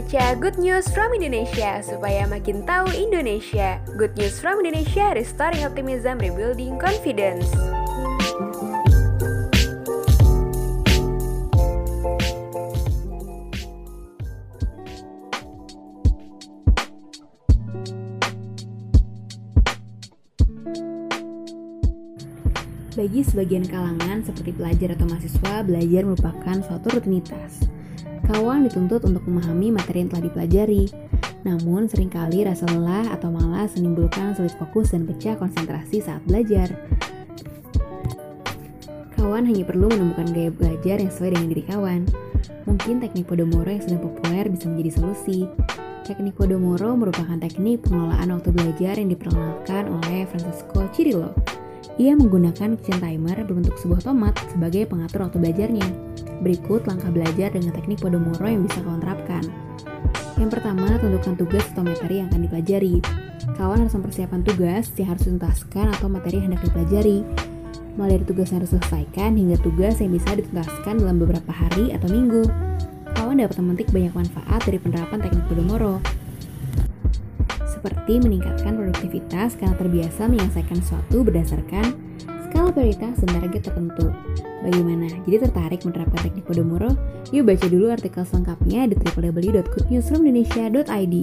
baca Good News from Indonesia supaya makin tahu Indonesia. Good News from Indonesia, restoring optimism, rebuilding confidence. Bagi sebagian kalangan seperti pelajar atau mahasiswa, belajar merupakan suatu rutinitas. Kawan dituntut untuk memahami materi yang telah dipelajari, namun sering kali rasa lelah atau malas menimbulkan sulit fokus dan pecah konsentrasi saat belajar. Kawan hanya perlu menemukan gaya belajar yang sesuai dengan diri kawan. Mungkin teknik Podomoro yang sedang populer bisa menjadi solusi. Teknik Podomoro merupakan teknik pengelolaan waktu belajar yang diperkenalkan oleh Francisco Cirillo. Ia menggunakan kitchen timer berbentuk sebuah tomat sebagai pengatur waktu belajarnya. Berikut langkah belajar dengan teknik Podomoro yang bisa kawan terapkan. Yang pertama, tentukan tugas atau materi yang akan dipelajari. Kawan harus mempersiapkan tugas yang harus dituntaskan atau materi yang hendak dipelajari. Mulai dari tugas yang harus diselesaikan hingga tugas yang bisa dituntaskan dalam beberapa hari atau minggu. Kawan dapat memetik banyak manfaat dari penerapan teknik Podomoro seperti meningkatkan produktivitas karena terbiasa menyelesaikan sesuatu berdasarkan skala prioritas dan target tertentu. Bagaimana? Jadi tertarik menerapkan teknik Podomoro? Yuk baca dulu artikel selengkapnya di www.goodnewsroomindonesia.id.